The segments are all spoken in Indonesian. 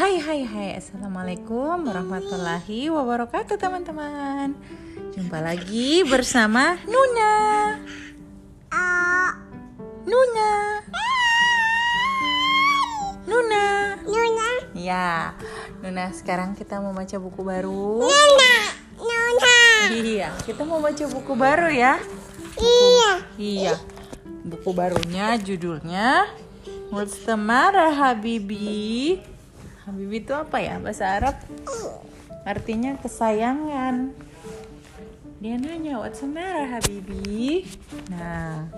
Hai hai hai. Assalamualaikum warahmatullahi wabarakatuh teman-teman. Jumpa lagi bersama Nuna. Nuna. Nuna. Nuna, Ya Nuna sekarang kita mau baca buku baru. Nuna, Nuna. Iya kita mau baca buku baru ya. Iya, Iya. Buku barunya judulnya What's the matter Habibi Habibi itu apa ya? Bahasa Arab? Artinya kesayangan. Dia nanya What's the matter Habibi? Nah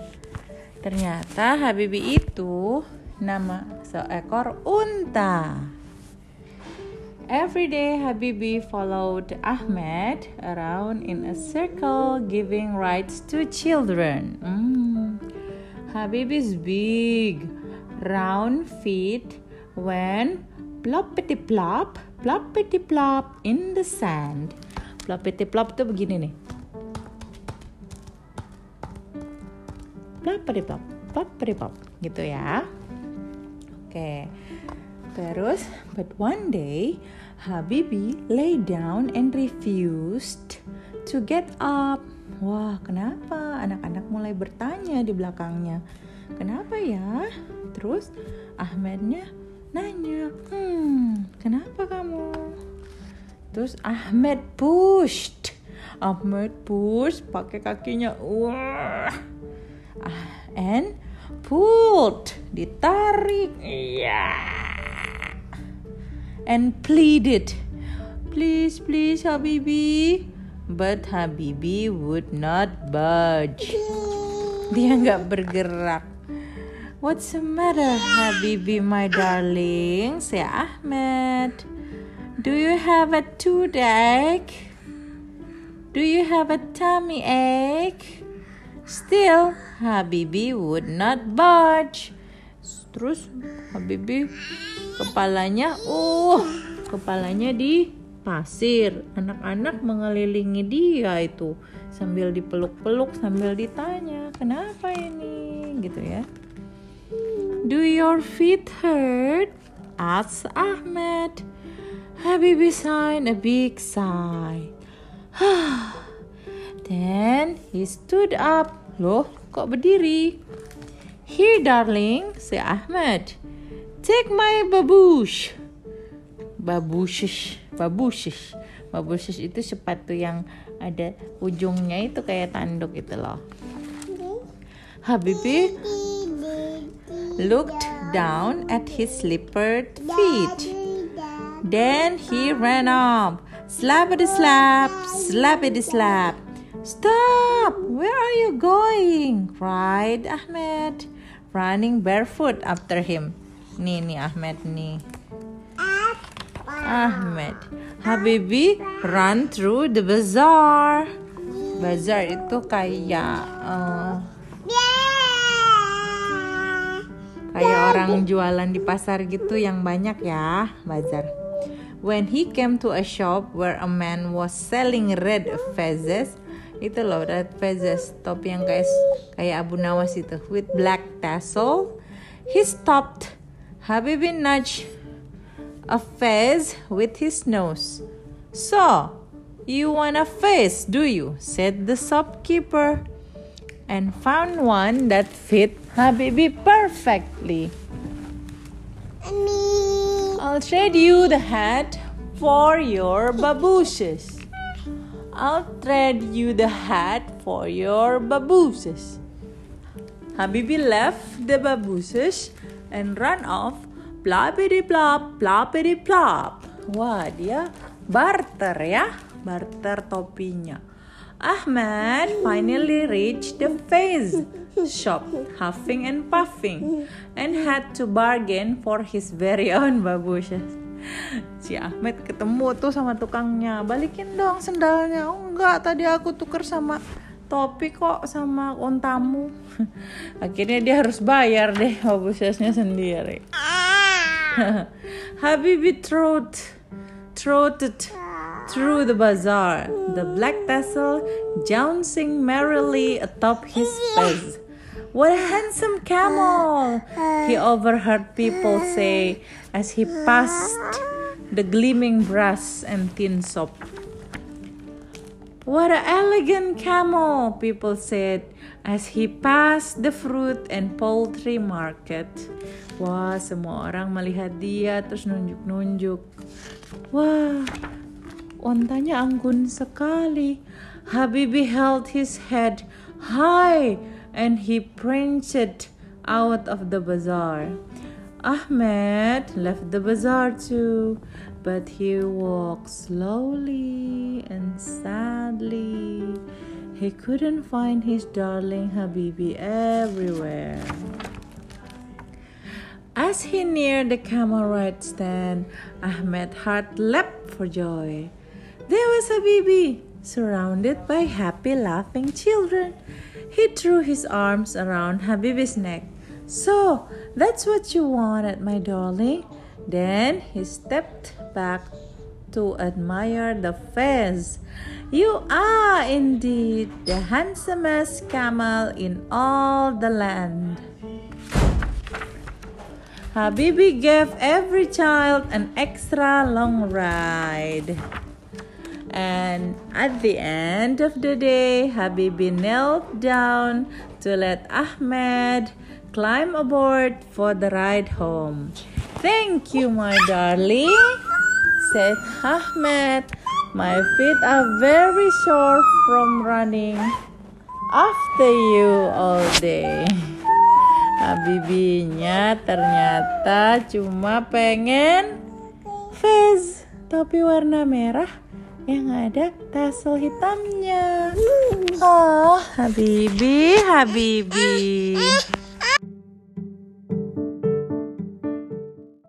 Ternyata Habibi itu Nama seekor unta. Every day Habibi followed Ahmed around in a circle giving rides to children. Mm. Habibi's big, round feet went ploppity plop, ploppity plop in the sand. Ploppity plop tuh begini nih. Ploppity plop, ploppity plop gitu ya. Oke. Terus, but one day Habibi lay down and refused to get up. Wah, kenapa? Anak-anak mulai bertanya di belakangnya. Kenapa ya? Terus Ahmednya nanya, hmm, kenapa kamu? Terus Ahmed pushed. Ahmed push pakai kakinya. Wah. Ah, and pulled. Ditarik. Iya. And pleaded. Please, please, Habibi. But Habibi would not budge. Dia nggak bergerak. What's the matter, Habibi, my darling? Say Ahmed. Do you have a toothache? Do you have a tummy ache? Still, Habibi would not budge. Terus Habibi kepalanya, uh, kepalanya di pasir. Anak-anak mengelilingi dia itu sambil dipeluk-peluk sambil ditanya, "Kenapa ini?" gitu ya. Do your feet hurt? asked Ahmed. Habibi sighed a big sigh. Then he stood up. Loh, kok berdiri? Here, darling, say Ahmed. Take my babouche. Babouche, babouche. Babouche itu sepatu yang ada ujungnya itu kayak tanduk itu loh. Habibi looked down at his slippered feet. Then he ran up. Slappity slap, slappity slap. Stop! Where are you going? cried Ahmed, running barefoot after him. Nih, nih Ahmed nih. Ahmed. Habibi run through the bazaar. Bazaar itu kayak eh, kayak orang jualan di pasar gitu yang banyak ya, bazar. When he came to a shop where a man was selling red fezzes, itu loh red fezzes, topi yang kayak kayak Abu Nawas itu with black tassel, he stopped. Habibi nudged a fez with his nose. So, you want a fez, do you? said the shopkeeper, and found one that fit Habibi perfectly. I'll trade you the hat for your babooshes. I'll trade you the hat for your babooshes. Habibi left the babooshes and ran off. Ploppity plop, ploppity plop. Wah, dia barter ya, barter topinya. Ahmad finally reached the face shop, huffing and puffing, and had to bargain for his very own babushes. Si Ahmed ketemu tuh sama tukangnya, balikin dong sendalnya. Oh enggak, tadi aku tuker sama topi kok sama untamu. Akhirnya dia harus bayar deh babushesnya sendiri. Habibi trot, trotted through the bazaar, the black tassel jouncing merrily atop his face. What a handsome camel! He overheard people say as he passed the gleaming brass and tin soap. What an elegant camel, people said as he passed the fruit and poultry market. Wah, semua orang melihat dia terus nunjuk-nunjuk. Wah, ontanya anggun sekali. Habibi held his head high and he pranced out of the bazaar. Ahmed left the bazaar too, but he walked slowly and sadly. He couldn't find his darling Habibi everywhere. As he neared the camel ride stand, Ahmed heart leapt for joy. There was Habibi, surrounded by happy laughing children. He threw his arms around Habibi's neck. So, that's what you wanted, my darling. Then he stepped back to admire the face. You are indeed the handsomest camel in all the land. Habibi gave every child an extra long ride. And at the end of the day, Habibi knelt down to let Ahmed climb aboard for the ride home. Thank you, my darling, said Ahmed. My feet are very sore from running after you all day. Habibinya ternyata cuma pengen fez tapi warna merah yang ada tassel hitamnya. Oh, Habibi, Habibi.